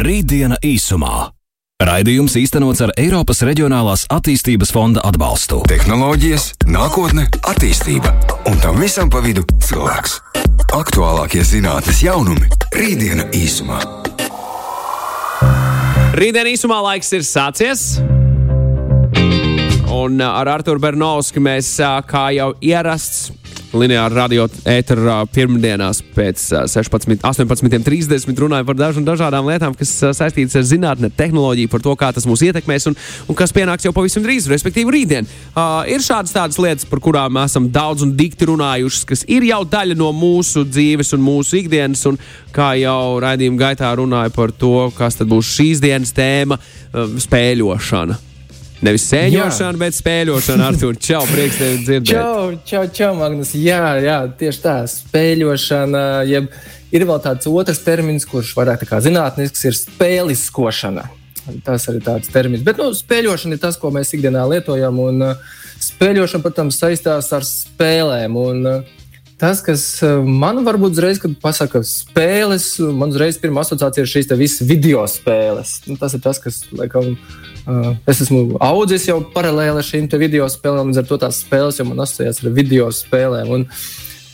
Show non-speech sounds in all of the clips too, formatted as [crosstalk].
Rītdiena īsumā. Raidījums īstenots ar Eiropas Reģionālās attīstības fonda atbalstu. Tehnoloģijas, nākotne, attīstība un tam visam pa vidu cilvēks. Aktuālākie zinātnes jaunumi - Rītdiena īsumā. Rītdien īsumā laiks ir sācies. Un uh, ar Arthuru Bernovski mēs, uh, kā jau ierasts, lineāri radio ēterā pirmdienās pēc 16, 18.30 runājam par dažu, dažādām lietām, kas saistītas ar zinātnē, tehnoloģiju, par to, kā tas mūs ietekmēs un, un kas pienāks jau pavisam drīz, respektīvi rītdien. Uh, ir šādas tādas lietas, par kurām esam daudz un dikti runājuši, kas ir jau daļa no mūsu dzīves un mūsu ikdienas, un kā jau raidījuma gaitā runāja par to, kas tad būs šīs dienas tēma uh, - spēļošana. Nevis sēņošana, bet spēļošana. Ar to čau, prieks tevi dzirdēt. Čau, čau, čau, Magnus. Jā, jā, tieši tā, spēļošana. Jeb, ir vēl tāds otrs termins, kurš vairāk zinātnisks, ir spēliskošana. Tas arī tāds termins. Bet nu, spēļošana ir tas, ko mēs ikdienā lietojam. Un, uh, spēļošana, protams, saistās ar spēlēm. Un, uh, Tas, kas man varbūt uzreiz, kad pasaka spēles, man uzreiz pirmā asociācija ir šīs visas video spēles. Nu, tas ir tas, kas, laikam, Uh, es esmu audzis jau paralēli šīm video spēlēm, līdz ar to tās spēles jau man asociējās ar video spēlēm. Un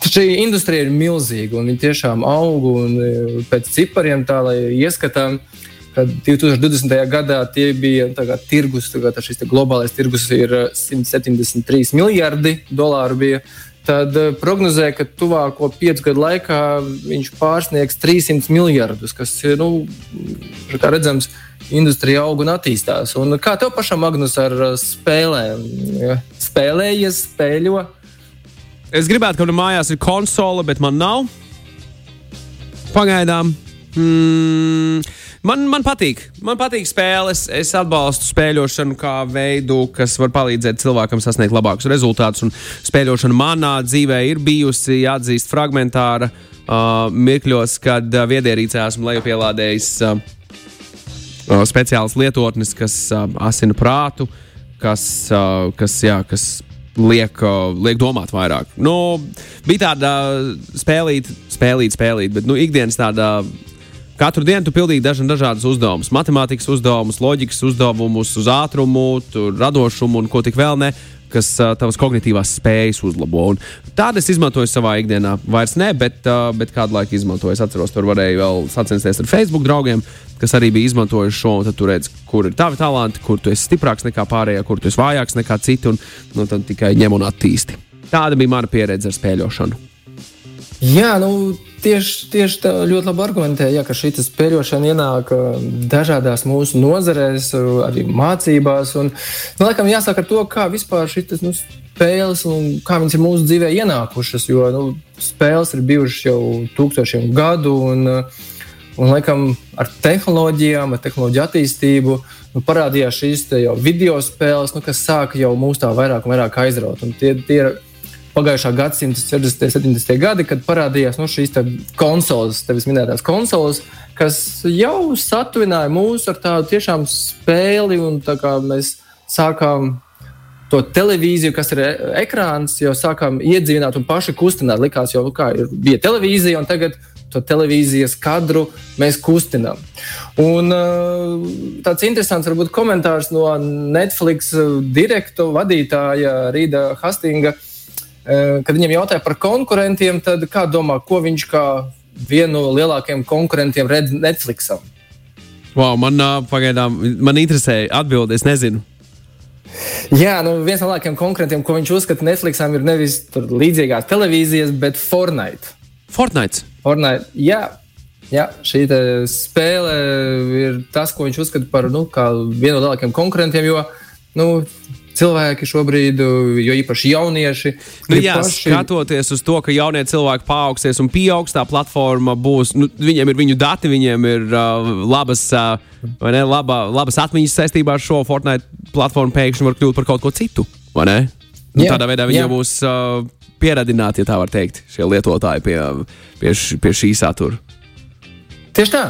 šī industrija ir milzīga un viņi tiešām aug. Un pēc cipariem tā, lai ieskatām, kad 2020. gadā tie bija kā, tirgus, kā, šis globālais tirgus ir 173 miljardi dolāru. Bija, tad prognozē, ka tuvāko piecu gadu laikā viņš pārsniegs 300 miljardus, kas ir, nu, redzams, industrija aug un attīstās. Un kā tev pašam, Magnus, ar uh, spēlēm? Spēlējies, spēļo? Es gribētu, ka man mājās ir konsole, bet man nav. Pagaidām. Mm, man, man patīk. Man patīk spēles. Es atbalstu spēļošanu kā veidu, kas var palīdzēt cilvēkam sasniegt labākus rezultātus. Un spēļošana manā dzīvē ir bijusi, jāatzīst, fragmentāra uh, mirkļos, kad uh, viedierīcē esmu lejupielādējis. Uh, uh, speciālas lietotnes, kas uh, asina prātu, kas, uh, kas, jā, kas liek, uh, liek domāt vairāk. Nu, bija tāda spēlīt, spēlīt, spēlīt, bet nu, ikdienas tāda. Katru dienu tu pildīji dažna, dažādas uzdevumus, matemātikas uzdevumus, loģikas uzdevumus, uz ātrumu, radošumu un ko tik vēl ne kas uh, tavas kognitīvās spējas uzlabo. Tādu es izmantoju savā ikdienā. Vairs ne, bet, uh, bet kādu laiku izmantoju. Es atceros, tur varēju vēl sacensties ar Facebook draugiem, kas arī bija izmantojuši šo. Tad tu redz, kur ir tavi talanti, kur tu esi stiprāks nekā pārējie, kur tu esi vājāks nekā citi. Un nu, tad tikai ņem un attīsti. Tāda bija mana pieredze ar spēļošanu. Jā, nu, tieši, tieši tā ļoti labi argumentē, ja, ka šī spēļošana ienāk dažādās mūsu nozarēs, arī mācībās. Un, nu, laikam jāsāk ar to, kā vispār šis nu, spēles un kā viņas ir mūsu dzīvē ienākušas. Jo nu, spēles ir bijušas jau tūkstošiem gadu, un, un laikam ar tehnoloģijām, ar tehnoloģiju attīstību. Nu, parādījās šīs video spēles, nu, kas sāka jau mūs tā vairāk un vairāk aizraut. Un tie, tie ir pagājušā gadsimta 60. un 70. gadi, kad parādījās nu, šīs konsoles, tevis minētās konsoles, kas jau satuvināja mūs ar tādu tiešām spēli, un tā kā mēs sākām to televīziju, kas ir ekrāns, jau sākām iedzīvināt un paši kustināt. Likās, jau nu, kā, bija televīzija, un tagad to televīzijas kadru mēs kustinām. Un, tāds interesants varbūt komentārs no Netflix direktora vadītāja Rīda Hastinga. Eh, kad viņam jautāja par konkurentiem, tad kā domā, ko viņš kā vienu no lielākajiem konkurentiem redz Netflixam? Wow, man pagaidām man interesē atbildi, es nezinu. Jā, nu viens no lielākajiem konkurentiem, ko viņš uzskata Netflixam, ir nevis līdzīgās televīzijas, bet Fortnite. Fortnite. Fortnite jā, jā, šī spēle ir tas, ko viņš uzskata par nu, vienu no lielākajiem konkurentiem. Jo nu, cilvēki šobrīd, jo īpaši jaunieši. Nu, jā, paši... skatoties uz to, ka jaunie cilvēki paaugsies un pieaugs, tā platforma būs, nu, viņiem ir viņu dati, viņiem ir uh, labas, uh, ne, laba, labas atmiņas saistībā ar šo Fortnite platformu, pēkšņi var kļūt par kaut ko citu. Nu, jā, tādā veidā viņi jā. jau būs uh, pieradināti, ja tā var teikt, šie lietotāji pie, pie, š, pie šī satura. Tieši tā.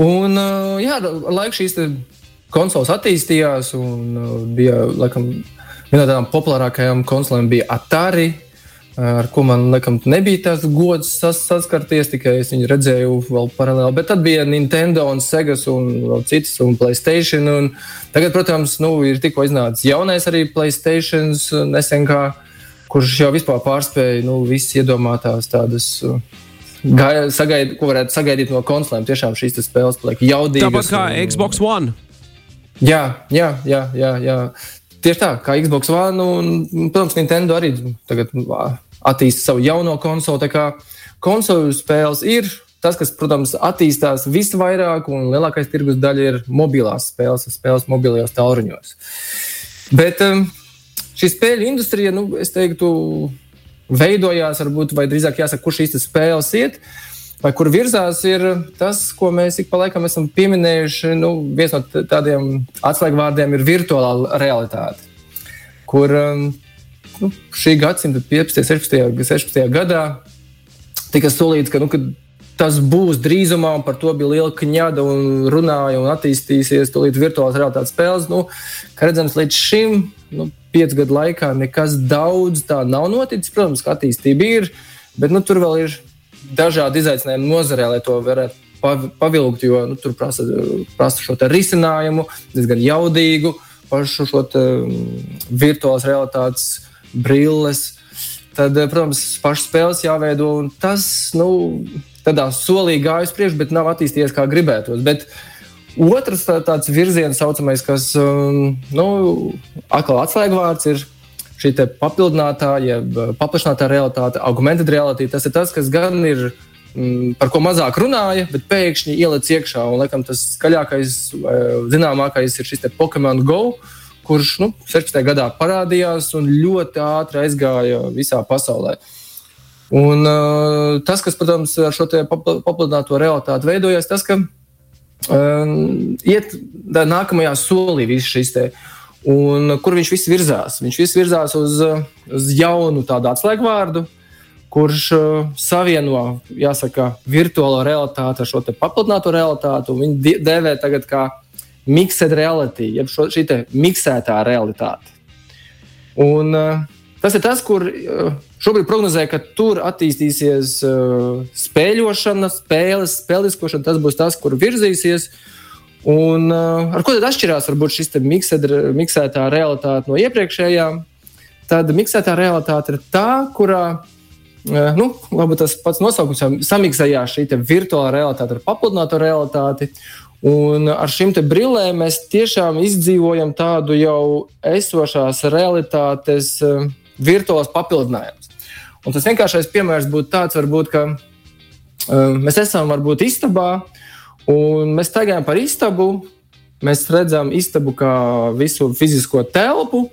Un, uh, jā, laik šīs konsoles attīstījās, un uh, bija laikam, viena no tādām populārākajām konsolēm bija Atari. ar ko man laikam nebija tas gods sas, saskarties, tikai es viņu redzēju vēl paralēli. Bet tad bija Nintendo un Sega un vēl citas, un Playstation. Un tagad, protams, nu, ir tikko iznācis jaunais arī Playstation nesen, kā, kurš jau vispār pārspēja nu, visas iedomātās tādas. Sagaid, ko varētu sagaidīt no konsolēm? Tiešām šīs spēles paliek jaudīgas. Tāpat kā un, Xbox One. Jā, jā, jā. jā, jā. Tieši tā, kā Xbox One, un, protams, Nintendo arī tagad attīsta savu jauno konsoli. Tā kā konsolu spēles ir tas, kas, protams, attīstās visvairāk, un lielākais tirgus daļa ir mobilās spēles, spēles mobilajos tālruņos. Bet um, šī spēļu industrija, nu, es teiktu, veidojās, varbūt, vai drīzāk jāsaka, kur šīs spēles iet. Vai kur virzās, ir tas, ko mēs ik pa laikam esam pieminējuši. Nu, viens no tādiem atslēgvārdiem ir virtuālā realitāte, kur um, nu, šī gadsimta 15. un 16. 16. gadā tika solīts, ka, nu, ka tas būs drīzumā, un par to bija liela kņada un runāja un attīstīsies tūlīt virtuālās realitātes spēles. Nu, kā redzams, līdz šim nu, piecu gadu laikā nekas daudz tā nav noticis. Protams, ka attīstība ir, bet nu, tur vēl ir dažādi izaicinājumi nozarē, lai to varētu pavilkt, jo nu, tur prasa, prasa šo risinājumu, diezgan jaudīgu, pašu šo virtuālās realitātes brilles. Tad, eh, protams, pašas spēles jāveido, un tas nu, tādā solī gājas priekšā, bet nav attīstījies kā gribētos. Bet otrs tā, tāds virziens, saucamais, kas um, nu, atkal atslēgvārds ir šī papildinātā, jeb paplašinātā realitāte, augmented realitāte. Tas ir tas, kas gan ir mm, par ko mazāk runāja, bet pēkšņi ieliec iekšā. Un, laikam, tas skaļākais, zināmākais ir šis Pokemon Go. Uh, kurš nu, 16. gadā parādījās un ļoti ātri aizgāja visā pasaulē. Un, uh, tas, kas, protams, ar šo paplašināto realitāti veidojas, tas, ka um, iet nākamajā solī viss šis te. Un, kur viņš viss virzās? Viņš viss virzās uz, uz jaunu tādu atslēgvārdu, kurš uh, savieno, jāsaka, virtuālo realitāti ar šo paplašināto realitāti. Viņi dēvē tagad kā mixed reality, jeb šo, šī miksētā realitāte. Un, uh, tas ir tas, kur uh, šobrīd prognozē, ka tur attīstīsies uh, spēļošana, spēles, spēliskošana. Tas būs tas, kur virzīsies. Un, uh, ar ko tad atšķirās varbūt šis miksētā realitāte no iepriekšējām? Tad miksētā realitāte ir tā, kurā uh, nu, labi, tas pats nosaukums jau samiksējās šī virtuālā realitāte ar papludināto realitāti. Un ar šīm brillēm mēs tiešām izdzīvojam tādu jau esošās realitātes uh, virtuālās papildinājumus. Un tas vienkāršais piemērs būtu tāds, varbūt, ka uh, mēs esam varbūt istabā, un mēs staigājam par istabu. Mēs redzam istabu kā visu fizisko telpu,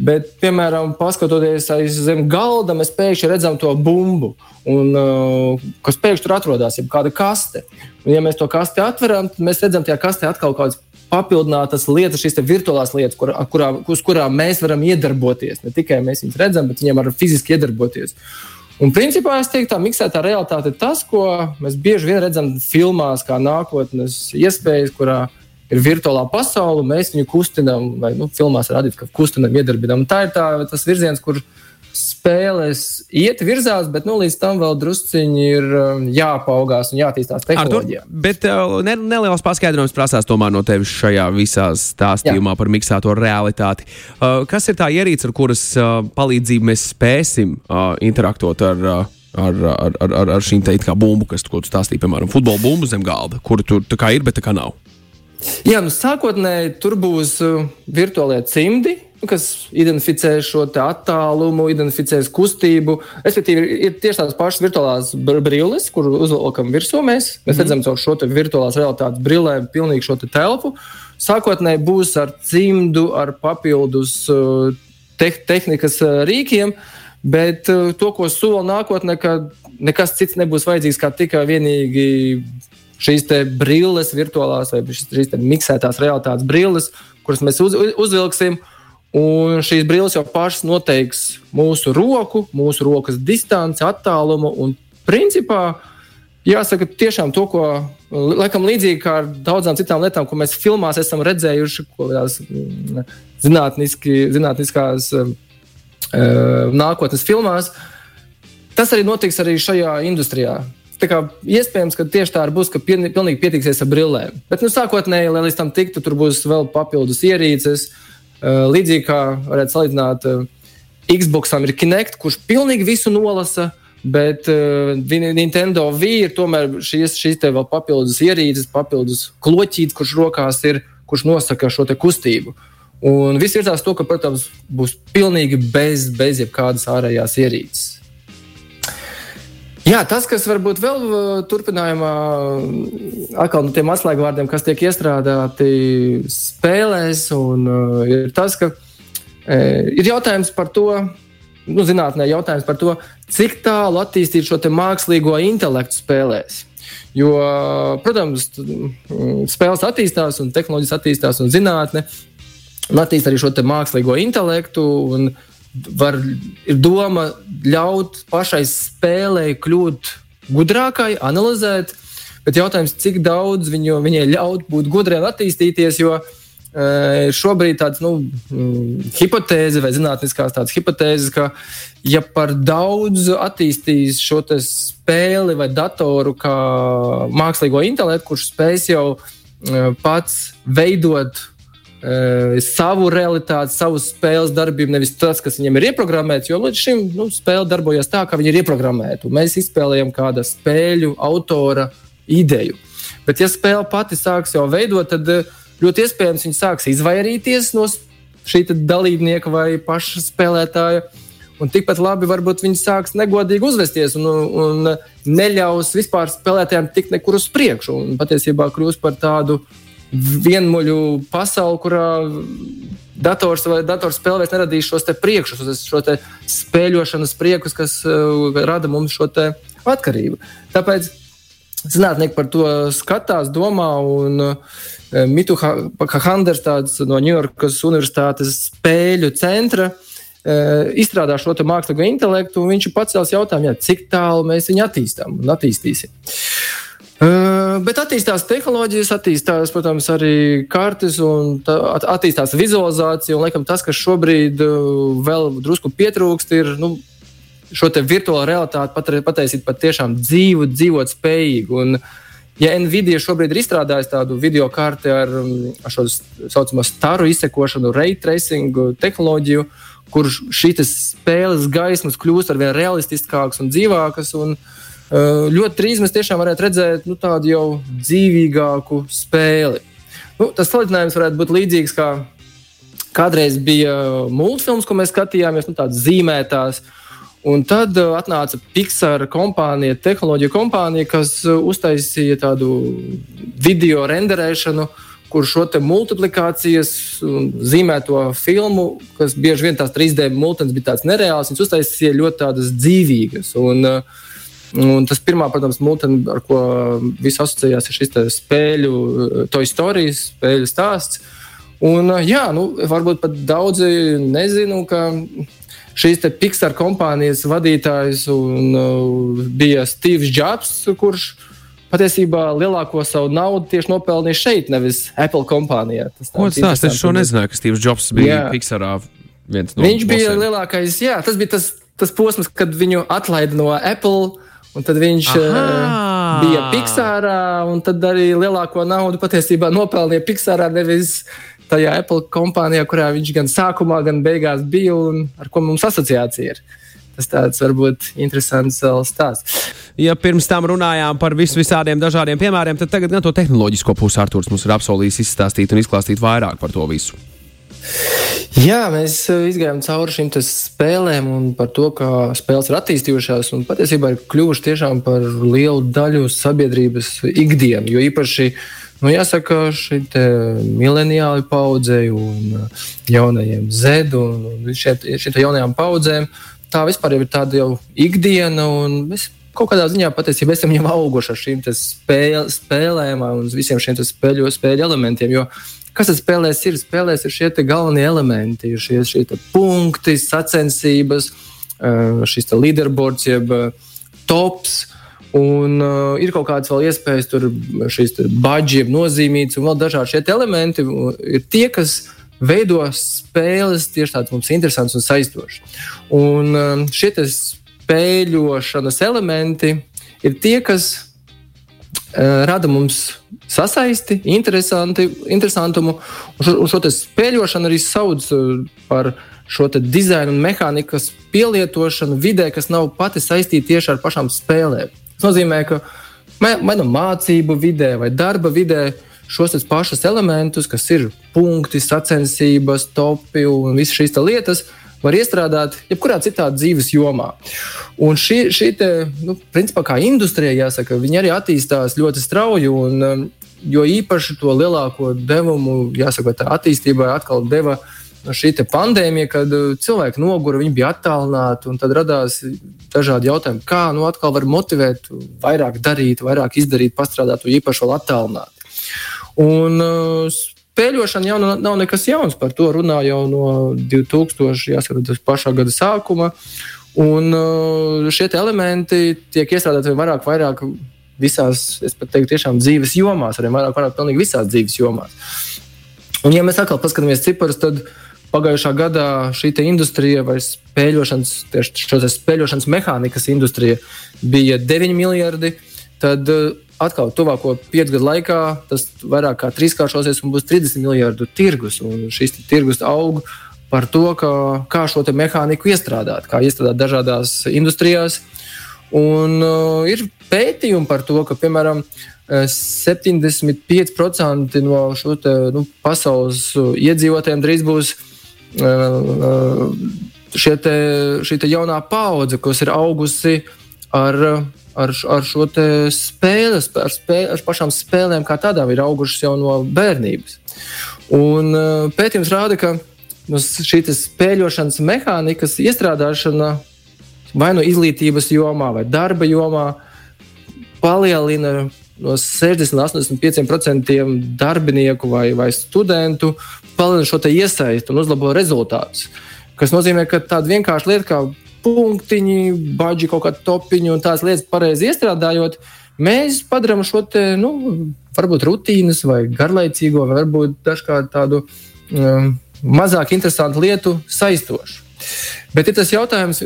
Bet, piemēram, paskatoties aiz zem galda, mēs pēkšņi redzam to bumbu, un, uh, kas pēkšņi tur atrodas, ir kāda kaste. Un, ja mēs to kasti atveram, tad mēs redzam, tajā kastē atkal kaut kādas papildinātas lietas, šīs virtuālās lietas, kur, kurā, uz kurām mēs varam iedarboties. Ne tikai mēs viņus redzam, bet viņiem var fiziski iedarboties. Un, principā, es teiktu, tā miksētā realitāte ir tas, ko mēs bieži vien redzam filmās, kā nākotnes iespējas, kurā ir virtuālā pasaule, mēs viņu kustinām, vai nu, filmās rādīt, ka kustinām, iedarbinām. Tā ir tā, tas virziens, kur spēles iet virzās, bet nu, līdz tam vēl drusciņi ir um, jāpaugās un jāattīstās tehnoloģijā. Artur, bet uh, ne, neliels paskaidrojums prasās tomēr no tevis šajā visā stāstījumā Jā. par miksēto realitāti. Uh, kas ir tā ierīce, ar kuras uh, palīdzību mēs spēsim interaktot ar? Ar, ar, ar, ar šīm teikt, kā bumbu, kas, ko tu stāstīji, piemēram, futbola bumbu zem galda, kuru tur tā kā ir, bet tā kā nav. Jā, nu, sākotnēji tur būs uh, virtuālie cimdi, kas identificē šo attālumu, identificēs kustību. Respektīvi, ir, tieši tādas pašas virtuālās brilles, kur uzvelkam virsū. Mēs, mēs mm. redzam caur šo virtuālās realitātes brillēm pilnīgi šo te telpu. Sākotnēji būs ar cimdu, ar papildus uh, te tehnikas uh, rīkiem. Bet to, ko sola nākotnē, ka nekas cits nebūs vajadzīgs kā tikai vienīgi šīs brilles, virtuālās vai šīs miksētās realitātes brilles, kuras mēs uz, uzvilksim. Un šīs brilles jau pašas noteiks mūsu roku, mūsu rokas distanci, attālumu. Un principā jāsaka, tiešām to, ko laikam līdzīgi kā ar daudzām citām lietām, ko mēs filmās esam redzējuši, ko tās mm, zinātniskās uh, nākotnes filmās. tas arī notiks arī šajā industrijā. Kā iespējams, ka tieši tā arī būs, ka pilnīgi pietiksies ar brillēm. Bet, nu, sākotnēji, lai līdz tam tiktu, tur būs vēl papildus ierīces. Līdzīgi kā varētu salīdzināt, Xboxam ir Kinect, kurš pilnīgi visu nolasa. Bet uh, Nintendo Wii ir tomēr šīs, šīs te vēl papildus ierīces, papildus kloķītes, kurš rokās ir, kurš nosaka šo kustību. Un viss ir to, ka, protams, būs pilnīgi bez, bez jebkādas ārējās ierīces. Jā, tas, kas varbūt vēl turpinājumā, atkal no tiem atslēgvārdiem, kas tiek iestrādāti spēlēs, un, uh, ir tas, ka e, ir jautājums par to, nu, zinātnē jautājums par to, cik tālu attīstīt šo mākslīgo intelektu spēlēs. Jo, protams, spēles attīstās, un tehnoloģijas attīstās, un zinātne un attīst arī šo mākslīgo intelektu. Var, ir doma ļaut pašai spēlei kļūt gudrākai, analizēt, bet jautājums, cik daudz viņu, viņai ļaut būt gudrai un attīstīties. Jo uh, šobrīd tāds nu, mm, hipotēze vai zinātniskās tādas hipotēzes, ka ja par daudz attīstīs šo spēli vai datoru kā mākslīgo intelektu, kurš spēs jau pats veidot savu realitāti, savu spēles darbību, nevis tas, kas viņam ir ieprogrammēts. Jo līdz šim nu, spēle darbojas tā, kā viņa ir ieprogrammēta. Mēs izspēlējam kāda spēļu autora ideju. Bet, ja spēle pati sāks jau veidot, tad uh, ļoti iespējams viņi sāks izvairīties no šī dalībnieka vai paša spēlētāja. Un tikpat labi varbūt viņi sāks negodīgi uzvesties un, un neļaus vispār spēlētājiem tikt nekur uz priekšu. Un patiesībā kļūs par tādu vienmuļu pasauli, kurā dators vai datorspēle vairs neradīs šos priekšus, šo spēļošanas priekus, kas uh, rada mums šo atkarību. Tāpēc zinātnieki par to skatās, domā un uh, Mitu Handers no Ņujorkas Universitātes spēļu centra eh, izstrādā šo mākslīgo intelektu, un viņš ir pacēlis jautājumu, jā, cik tālu mēs viņu attīstām un attīstīsim. Uh, bet attīstās tehnoloģijas, attīstās, protams, arī kartes un attīstās vizualizācija. Un, laikam, tas, kas šobrīd uh, vēl drusku pietrūkst, ir nu, šo virtuālo realitāti pataisīt pat tiešām dzīvu, dzīvot spējīgu. Un, uh, Ja Nvidia šobrīd ir izstrādājusi tādu video karti ar, ar šo tā saucamo staru izsekošanu, ray tracing tehnoloģiju, kur šīs spēles gaismas kļūst ar vien realistiskākas un dzīvākas. Un, uh, ļoti drīz mēs tiešām varētu redzēt nu, tādu jau dzīvīgāku spēli. Nu, tas salīdzinājums varētu būt līdzīgs kā kādreiz bija multfilms, ko mēs skatījāmies, nu, tādas zīmētās. Un tad uh, atnāca Pixar kompānija, tehnoloģija kompānija, kas uh, uztaisīja tādu video renderēšanu, kur šo multiplikācijas zīmēto filmu, kas bieži vien tās 3D multens bija tāds nereāls, viņas uztaisīja ļoti tādas dzīvīgas. Un, uh, Un tas pirmā, protams, mūteni, ar ko viss asociējās, ir šis spēļu, to istorijas, spēļu stāsts. Un, jā, nu, varbūt pat daudzi nezinu, ka šīs Pixar kompānijas vadītājs un, uh, bija Steve's Jobs, kurš patiesībā lielāko savu naudu tieši nopelnīja šeit, nevis Apple kompānijā. Tas Ko tas tāds? Es šo nezināju, ka Steve's Jobs bija jā. Pixarā. No Viņš bija bosiem. lielākais, jā, tas bija tas, tas posms, kad viņu atlaida no Apple. Un tad viņš Aha. uh, bija Pixārā, un tad arī lielāko naudu patiesībā nopelnīja Pixārā, nevis tajā Apple kompānijā, kurā viņš gan sākumā, gan beigās bija un ar ko mums asociācija ir. Tas tāds varbūt interesants stāsts. Ja pirms tam runājām par vis visādiem dažādiem piemēriem, tad tagad gan to tehnoloģisko pusi Arthurs mums ir apsolījis izstāstīt un izklāstīt vairāk par to visu. Jā, mēs uh, gājām cauri šīm spēlēm un par to, kā spēles ir attīstījušās un patiesībā ir kļuvušas tiešām par lielu daļu sabiedrības ikdienu. Jo īpaši Nu, jāsaka, šī mileniāla paudzei un uh, jaunajiem Z un šīm jaunajām paudzēm tā vispār ir tāda jau ikdiena. Mēs kaut kādā ziņā patiesībā esam jau auguši ar šīm spēle, spēlēm un visiem šiem spēļu, spēļu elementiem. Jo kas tas spēlēs ir? Spēlēs ir šie galvenie elementi, ir šie, šie punkti, sacensības, uh, šis leaderboards, jeb uh, tops. Un uh, ir kaut kādas vēl iespējas, tur šīs budžets, nozīmītas un vēl dažādi šie elementi. Ir tie, kas veido spēles tieši tādas mums interesantas un saistošas. Un uh, šie spēļošanas elementi ir tie, kas rada mums sasaisti, interesantumu. Un šo, un šo spēļošanu arī sauc par šo dizainu un mehānikas pielietošanu vidē, kas nav pati saistīta tieši ar pašām spēlēm. Tas nozīmē, ka vai nu mācību vidē vai darba vidē šos pašus elementus, kas ir punkti, sacensības, topi un visas šīs lietas, var iestrādāt jebkurā citā dzīves jomā. Un šī, šī te, nu, principā, kā industrija, jāsaka, viņi arī attīstās ļoti strauji. Un, um, jo īpaši to lielāko devumu, jāsaka, tā attīstībai atkal deva šī pandēmija, kad uh, cilvēki nogura, viņi bija attālināti, un tad radās dažādi jautājumi, kā nu atkal var motivēt, vairāk darīt, vairāk izdarīt, pastrādāt, jo īpaši vēl attālināti. Un uh, Spēļošana jau nav, nekas jauns. Par to runā jau no 2000. Jāskatās, pašā gada sākuma. Un uh, šie elementi tiek iestrādāti vairāk, vairāk visās, es pat teiktu, tiešām dzīves jomās, arī vairāk, vairāk pilnīgi visās dzīves jomās. Un, ja mēs atkal paskatāmies ciparus, tad pagājušā gadā šī industrija vai spēļošanas, tieši šo spēļošanas mehānikas industrija bija 9 miljardi. Tad uh, atkal tuvāko piecu gadu laikā tas vairāk kā trīskāršosies un būs 30 miljardu tirgus. Šis tirgus aug par to, ka, kā šo mehāniku iestrādāt, kā iestrādāt dažādās industrijās. Un uh, ir pētījumi par to, ka piemēram 75% uh, no šo te, nu, pasaules uh, iedzīvotājiem drīz būs uh, uh šie te, šī te jaunā paudze, kas ir augusi ar ar, ar šo spēles, ar, spē, ar pašām spēlēm kā tādām ir augušas jau no bērnības. Un uh, pētījums rāda, ka nu, šī spēļošanas mehānikas iestrādāšana vai no nu izglītības jomā, vai darba jomā palielina no 60 līdz 85% darbinieku vai, vai studentu palielina šo iesaistu un uzlabo rezultātus. Tas nozīmē, ka tāda vienkārša lieta kā punktiņi, baģi, kaut kāda topiņa un tās lietas pareizi iestrādājot, mēs padarām šo te, nu, varbūt rutīnas vai garlaicīgo, vai varbūt dažkārt tādu um, mazāk interesantu lietu saistošu. Bet ir tas jautājums,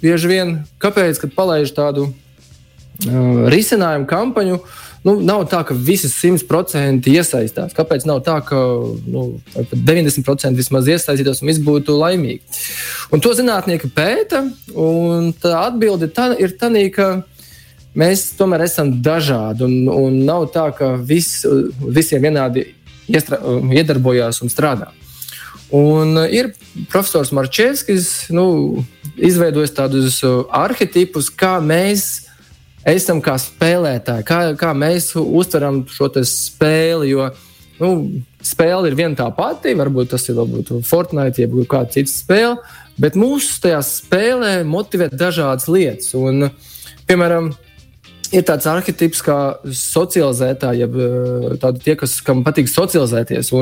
bieži vien, kāpēc, kad palaiž tādu uh, risinājumu kampaņu, uh, nu, nav tā, ka visi 100% iesaistās. Kāpēc nav tā, ka nu, 90% vismaz iesaistītos un viss būtu laimīgi? Un to zinātnieki pēta, un tā atbilde tā, ir tā, ka mēs tomēr esam dažādi. Un, un nav tā, ka vis, visiem vienādi iestra, iedarbojās un strādā. Un ir profesors Marčevskis, nu, izveidojis tādus arhetipus, kā mēs esam kā spēlētāji, kā, kā mēs uztveram šo spēli. Jo nu, spēle ir viena tā pati, varbūt tas ir varbūt Fortnite, jeb kāda cita spēle, bet mūsu tajā spēlē motivē dažādas lietas. Un, piemēram, ir tāds arhitekts kā socializētāji, jeb tādi tie, kas, kam patīk socializēties.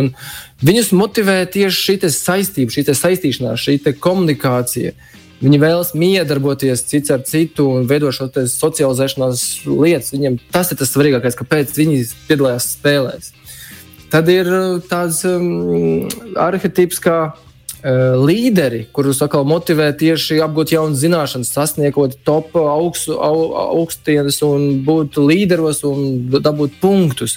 Viņus motivē tieši šī saistība, šī saistīšanās, šī komunikācija. Viņi vēlas miedarboties cits ar citu un veidot šo socializēšanās lietas. Viņiem tas ir tas svarīgākais, kāpēc viņi piedalās spēlēs. Tad ir uh, tāds um, arhitekts kā uh, līderi, kurus atkal motivē tieši apgūt jaunas zināšanas, sasniegt top augstu, au, augstienes un būt līderos un dabūt punktus.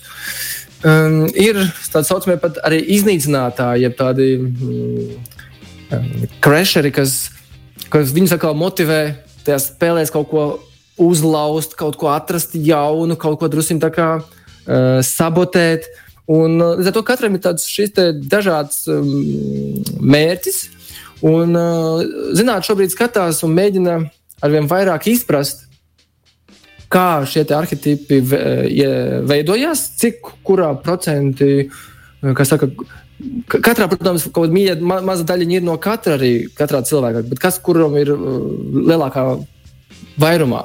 Um, ir tādi saucamie pat arī iznīcinātāji, jeb tādi mm, krešeri, kas kas viņus atkal motivē tajā spēlēs kaut ko uzlauzt, kaut ko atrast jaunu, kaut ko drusku tā kā uh, sabotēt. Un līdz ar to katram ir tāds šis dažāds um, mērķis. Un uh, zinātnē šobrīd skatās un mēģina arvien vairāk izprast, kā šie arhitekti veidojās, cik kurā procentī, kā saka, Katrā, protams, kaut kāda mīļa, ma maza daļiņa ir no katra arī katrā cilvēkā, bet kas kuram ir uh, lielākā vairumā.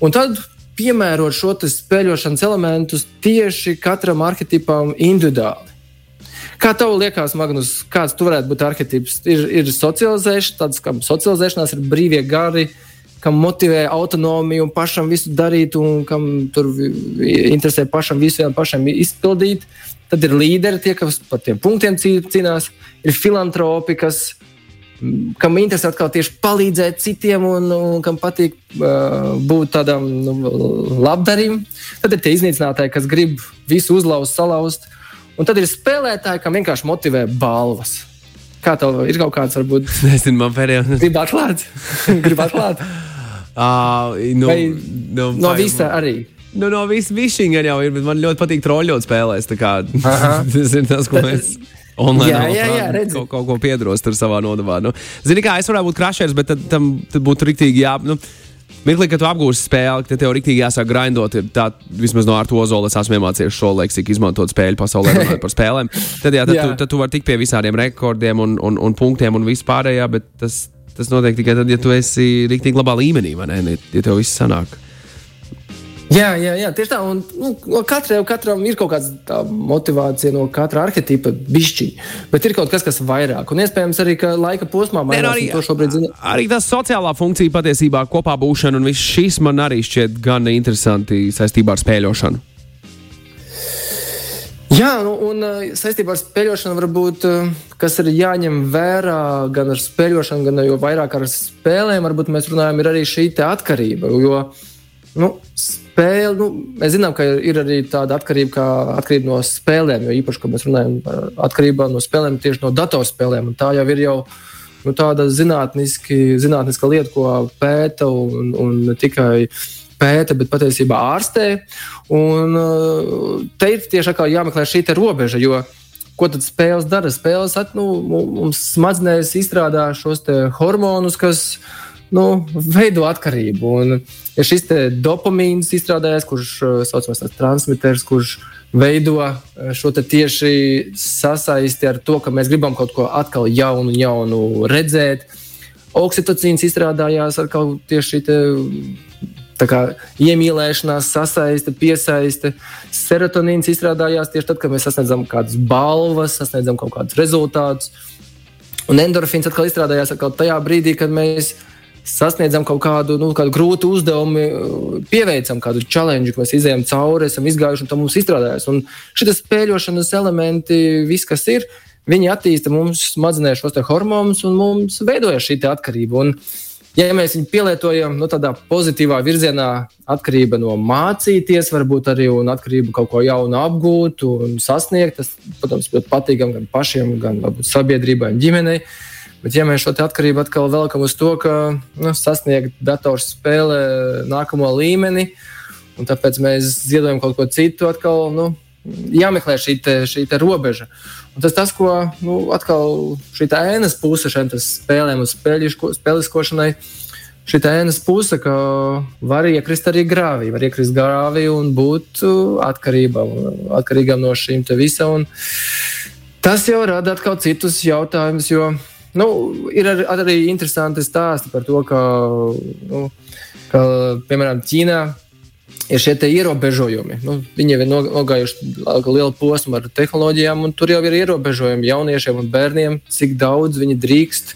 Un tad piemērot šo spēļošanas elementus tieši katram arhetipam individuāli. Kā tev liekas, Magnus, kāds tu varētu būt arhetips? Ir, ir socializēšana, tāds kā socializēšanās, ir brīvie gari, kam motivē autonomiju un pašam visu darīt, un kam tur interesē pašam visu pašam izpildīt. Tad ir līderi, tie, kas par tiem punktiem cīnās, ir filantropi, kas kam interesē atkal tieši palīdzēt citiem un, un kam patīk uh, būt tādam nu, labdarim. Tad ir tie iznīcinātāji, kas grib visu uzlauzt, salauzt. Un tad ir spēlētāji, kam vienkārši motivē balvas. Kā tev ir kaut kāds, varbūt, [laughs] Nezinu, man pēdējā. grib atklāt? [laughs] grib atklāt? [laughs] Uh, nu, Vai No vai- visa arī. Nu, no visas višķiņa jau ir, bet man ļoti patīk troļļot spēlēs. [laughs] Tas ir tas, ko [laughs] mēs. Online Jā, jā, jā, redzi. kaut, kaut ko piedros tur savā nodevā. Nu, Zini, kā es varētu būt krašers, bet tad, tam tad būtu rīktīgi jā. Nu, Mirklī, kad tu apgūsi spēli, tad tev rīktīgi jāsāk grindot. Tā, vismaz no Artu Ozola es esmu iemācījies šo leksiku izmantot spēļu pasaulē, [laughs] runājot par spēlēm. Tad, jā, tad, Jā. tu, tad tu vari tikt pie visādiem rekordiem un, un, un punktiem un vispārējā, bet tas, tas notiek tikai tad, ja tu esi rīktīgi labā līmenī, vai ne? Ja tev viss sanāk. Jā, jā, jā, tieši tā. Un, nu, no katra, katram ir kaut kāda motivācija no katra arhitekta, bišķiņa. Bet ir kaut kas, kas vairāk. Un iespējams arī, ka laika posmā nu, mainās. un to šobrīd zina. arī tā sociālā funkcija patiesībā kopā būšana un viss šis man arī šķiet gan interesanti saistībā ar spēļošanu. Jā, nu, un uh, saistībā ar spēļošanu varbūt, uh, kas ir jāņem vērā gan ar spēļošanu, gan jau vairāk ar spēlēm, varbūt mēs runājam, ir arī šī atkarība. Jo nu, spēle, nu, mēs zinām, ka ir arī tāda atkarība, atkarība no spēlēm, jo īpaši, kad mēs runājam par atkarību no spēlēm, tieši no datorspēlēm. Tā jau ir jau nu, tāda zinātniska lieta, ko pēta un, un ne tikai pēta, bet patiesībā ārstē. Un uh, te ir tieši jāmeklē šī robeža, jo ko tad spēles dara? Spēles at, nu, mu- mums smadzenēs izstrādā šos hormonus, kas nu, veido atkarību. Un, ja šis dopamīns izstrādājas, kurš uh, saucamais transmiters, kurš veido uh, šo tieši sasaisti ar to, ka mēs gribam kaut ko atkal jaunu, jaunu redzēt. Oksitocīns izstrādājās atkal tieši te kā iemīlēšanās, sasaiste, piesaiste. Serotonīns izstrādājās tieši tad, kad mēs sasniedzam kādas balvas, sasniedzam kaut kādus rezultātus. Un endorfīns atkal izstrādājās atkal tajā brīdī, kad mēs sasniedzam kaut kādu, nu, kādu grūtu uzdevumu, pieveicam kādu challenge, ka mēs izējām cauri, esam izgājuši un tam mums izstrādājās. Un šis spēļošanas elementi, viss, kas ir, viņi attīsta mums smadzenē šos hormonus un mums veidojas šī atkarība. Un, ja mēs viņu pielietojam nu, tādā pozitīvā virzienā, atkarība no mācīties, varbūt arī atkarība kaut ko jaunu apgūt un sasniegt, tas, protams, ļoti patīkami gan pašiem, gan varbūt, sabiedrībai un ģimenei. Bet, ja mēs šo atkarību atkal velkam uz to, ka nu, sasniegt datorspēlē nākamo līmeni, un tāpēc mēs ziedojam kaut ko citu, atkal nu, jāmeklē šī, te, šī te robeža. Un tas, tas, ko nu, atkal šī ēnas puse šiem spēlēm spēliskošanai, šī ēnas puse, ka var iekrist arī grāvī, var iekrist grāvī un būt uh, atkarībām, atkarīgām no šīm te visam. Un Tas jau rada atkal citus jautājumus, jo nu, ir ar, arī interesanti stāsti par to, ka, nu, ka piemēram, Ķīnā ir šie ierobežojumi. Nu, viņi ir no- nogājuši lielu posmu ar tehnoloģijām, un tur jau ir ierobežojumi jauniešiem un bērniem, cik daudz viņi drīkst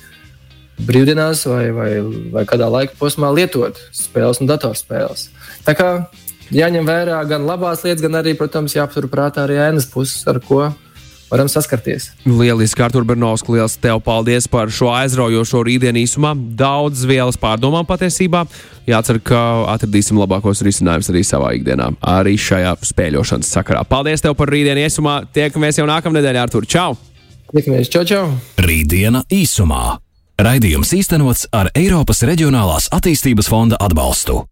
brīvdienās vai, vai, vai kādā laika posmā lietot spēles un datorspēles. Tā kā jāņem vērā gan labās lietas, gan arī, protams, jāaptur prātā arī ēnas puses, ar ko varam saskarties. Lieliski, Artur Bernovs, liels tev paldies par šo aizraujošo rītdienu īsumā. Daudz vielas pārdomām patiesībā. Jācer, ka atradīsim labākos risinājumus arī savā ikdienā, arī šajā spēļošanas sakarā. Paldies tev par rītdienu īsumā. Tiekamies jau nākamnedēļ, Artur. Čau! Tiekamies, čau, čau! Rītdiena īsumā. Raidījums īstenots ar Eiropas Reģionālās attīstības fonda atbalstu.